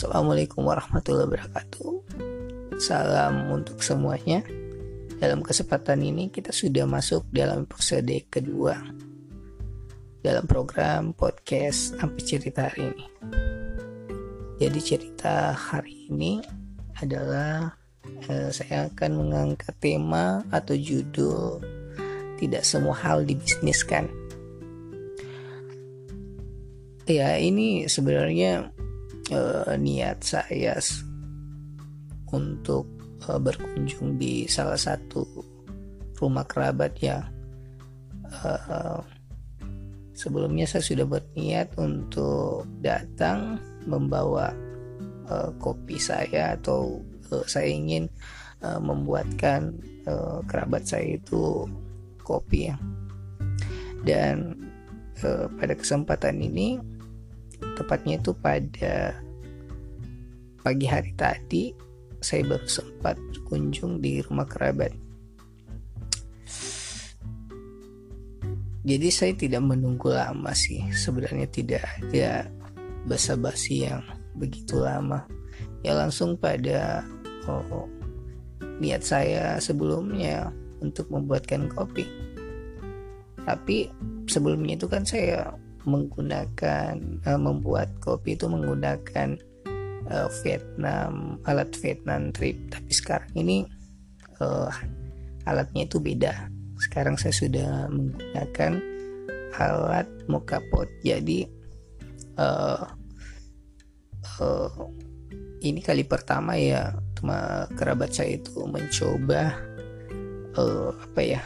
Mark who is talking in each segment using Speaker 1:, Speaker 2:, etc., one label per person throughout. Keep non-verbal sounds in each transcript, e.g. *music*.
Speaker 1: Assalamualaikum warahmatullahi wabarakatuh. Salam untuk semuanya. Dalam kesempatan ini kita sudah masuk dalam episode kedua dalam program podcast Ampi Cerita hari ini. Jadi cerita hari ini adalah eh, saya akan mengangkat tema atau judul tidak semua hal dibisniskan. Ya ini sebenarnya eh, niat saya untuk uh, berkunjung di salah satu rumah kerabat yang uh, sebelumnya saya sudah berniat untuk datang membawa uh, kopi saya atau uh, saya ingin uh, membuatkan uh, kerabat saya itu kopi ya. Dan uh, pada kesempatan ini tepatnya itu pada pagi hari tadi saya baru sempat berkunjung di rumah kerabat. Jadi saya tidak menunggu lama sih. Sebenarnya tidak ada basa-basi yang begitu lama. Ya langsung pada oh, niat saya sebelumnya untuk membuatkan kopi. Tapi sebelumnya itu kan saya menggunakan uh, membuat kopi itu menggunakan uh, Vietnam alat Vietnam trip. Tapi sekarang ini uh, alatnya itu beda. Sekarang saya sudah menggunakan alat mocha pot. Jadi uh, uh, ini kali pertama ya cuma kerabat saya itu mencoba uh, apa ya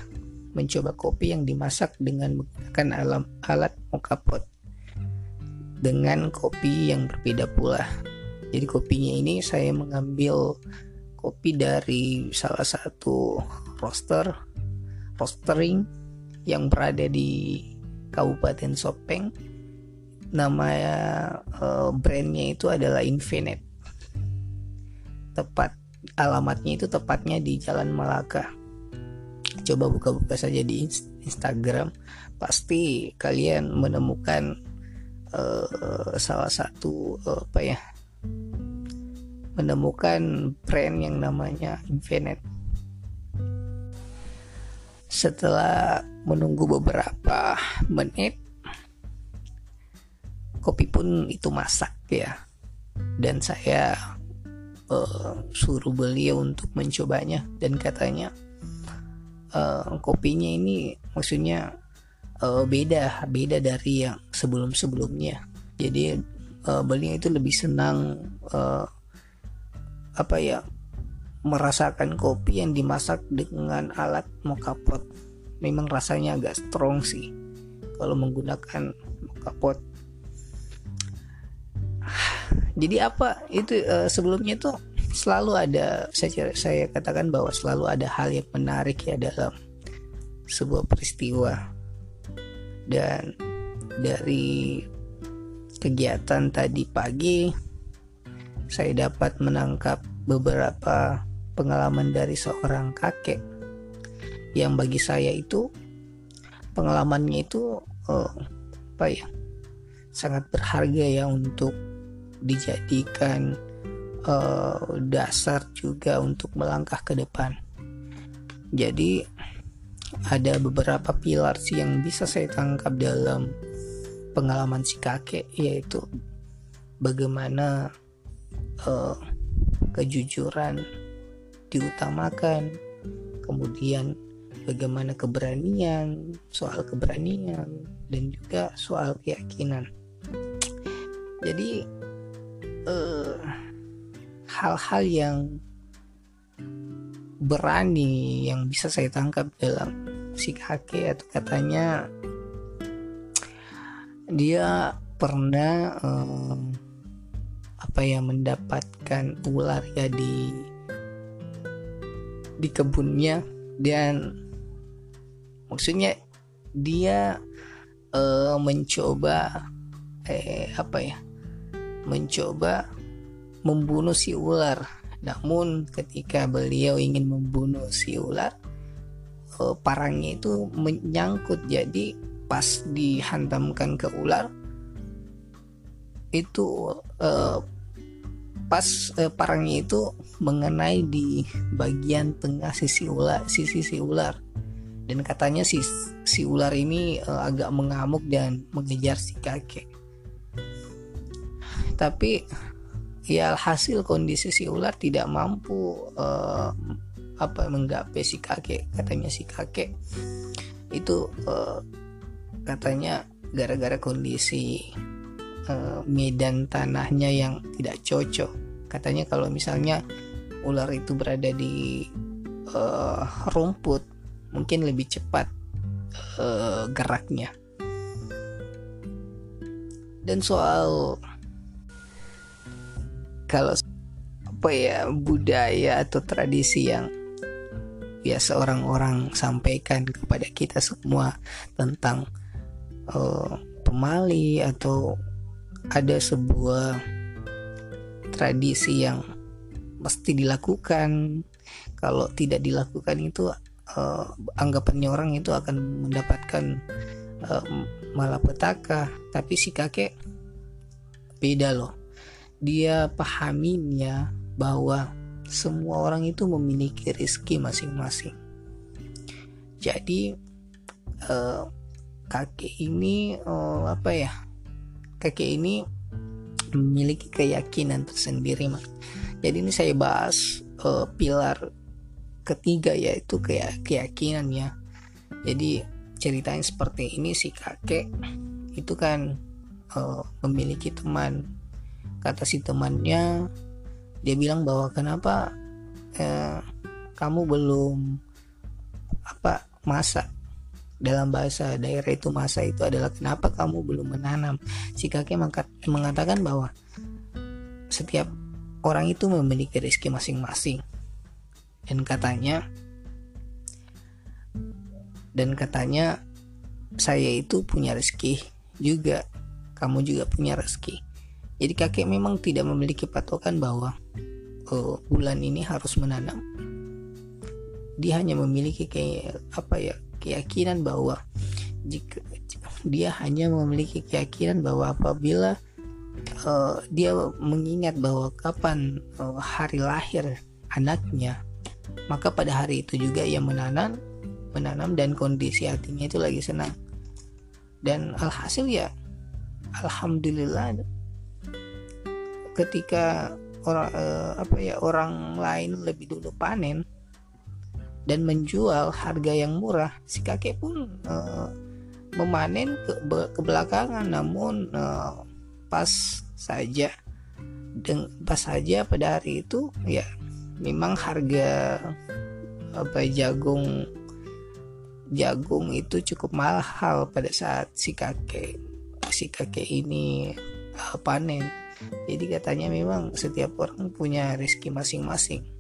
Speaker 1: mencoba kopi yang dimasak dengan menggunakan alam alat mocha pot dengan kopi yang berbeda pula jadi kopinya ini saya mengambil kopi dari salah satu roster rostering yang berada di Kabupaten Sopeng. Nama uh, brandnya itu adalah Infinite. Tepat alamatnya itu tepatnya di Jalan Malaka. Coba buka-buka saja di Instagram, pasti kalian menemukan uh, salah satu uh, apa ya menemukan brand yang namanya Infinite. Setelah menunggu beberapa menit, kopi pun itu masak ya, dan saya uh, suruh beliau untuk mencobanya. Dan katanya uh, kopinya ini maksudnya uh, beda beda dari yang sebelum sebelumnya. Jadi uh, itu lebih senang uh, apa ya merasakan kopi yang dimasak dengan alat mocha pot memang rasanya agak strong sih kalau menggunakan mocha pot *sighs* jadi apa? Itu uh, sebelumnya tuh selalu ada saya saya katakan bahwa selalu ada hal yang menarik ya dalam sebuah peristiwa. Dan dari kegiatan tadi pagi saya dapat menangkap beberapa pengalaman dari seorang kakek. Yang bagi saya itu pengalamannya itu uh, apa ya sangat berharga ya untuk dijadikan uh, dasar juga untuk melangkah ke depan. Jadi ada beberapa pilar sih yang bisa saya tangkap dalam pengalaman si kakek yaitu bagaimana uh, kejujuran diutamakan kemudian bagaimana keberanian soal keberanian dan juga soal keyakinan jadi eh, hal-hal yang berani yang bisa saya tangkap dalam si kakek atau katanya dia pernah um, apa ya mendapatkan ular ya di di kebunnya dan maksudnya dia uh, mencoba eh apa ya mencoba membunuh si ular. Namun ketika beliau ingin membunuh si ular uh, parangnya itu menyangkut. Jadi pas dihantamkan ke ular itu uh, pas uh, parangnya itu mengenai di bagian tengah sisi ular sisi si ular. Dan katanya si si ular ini uh, agak mengamuk dan mengejar si kakek. Tapi ya hasil kondisi si ular tidak mampu uh, apa menggapai si kakek. Katanya si kakek itu uh, katanya gara-gara kondisi uh, medan tanahnya yang tidak cocok. Katanya kalau misalnya ular itu berada di uh, rumput mungkin lebih cepat uh, geraknya. Dan soal kalau apa ya budaya atau tradisi yang biasa orang-orang sampaikan kepada kita semua tentang uh, pemali atau ada sebuah tradisi yang mesti dilakukan kalau tidak dilakukan itu uh, anggapannya orang itu akan mendapatkan uh, malapetaka. Tapi si kakek beda loh dia pahaminnya bahwa semua orang itu memiliki rezeki masing-masing. Jadi uh, kakek ini uh, apa ya? Kakek ini memiliki keyakinan tersendiri, mas. Jadi ini saya bahas uh, pilar ketiga yaitu keyakinan ya. Jadi ceritanya seperti ini si kakek itu kan uh, memiliki teman kata si temannya dia bilang bahwa kenapa eh, kamu belum apa masa? Dalam bahasa daerah itu masa itu adalah kenapa kamu belum menanam? Si kakek mengatakan bahwa setiap orang itu memiliki rezeki masing-masing. Dan katanya dan katanya saya itu punya rezeki juga kamu juga punya rezeki jadi kakek memang tidak memiliki patokan bahwa uh, bulan ini harus menanam. Dia hanya memiliki kayak apa ya keyakinan bahwa jika dia hanya memiliki keyakinan bahwa apabila uh, dia mengingat bahwa kapan uh, hari lahir anaknya, maka pada hari itu juga ia menanam, menanam dan kondisi hatinya itu lagi senang. Dan alhasil ya, alhamdulillah ketika orang eh, apa ya orang lain lebih dulu panen dan menjual harga yang murah si kakek pun eh, memanen ke, ke belakangan. Namun eh, pas saja pas saja pada hari itu ya memang harga apa jagung jagung itu cukup mahal pada saat si kakek si kakek ini uh, panen jadi katanya memang setiap orang punya rezeki masing-masing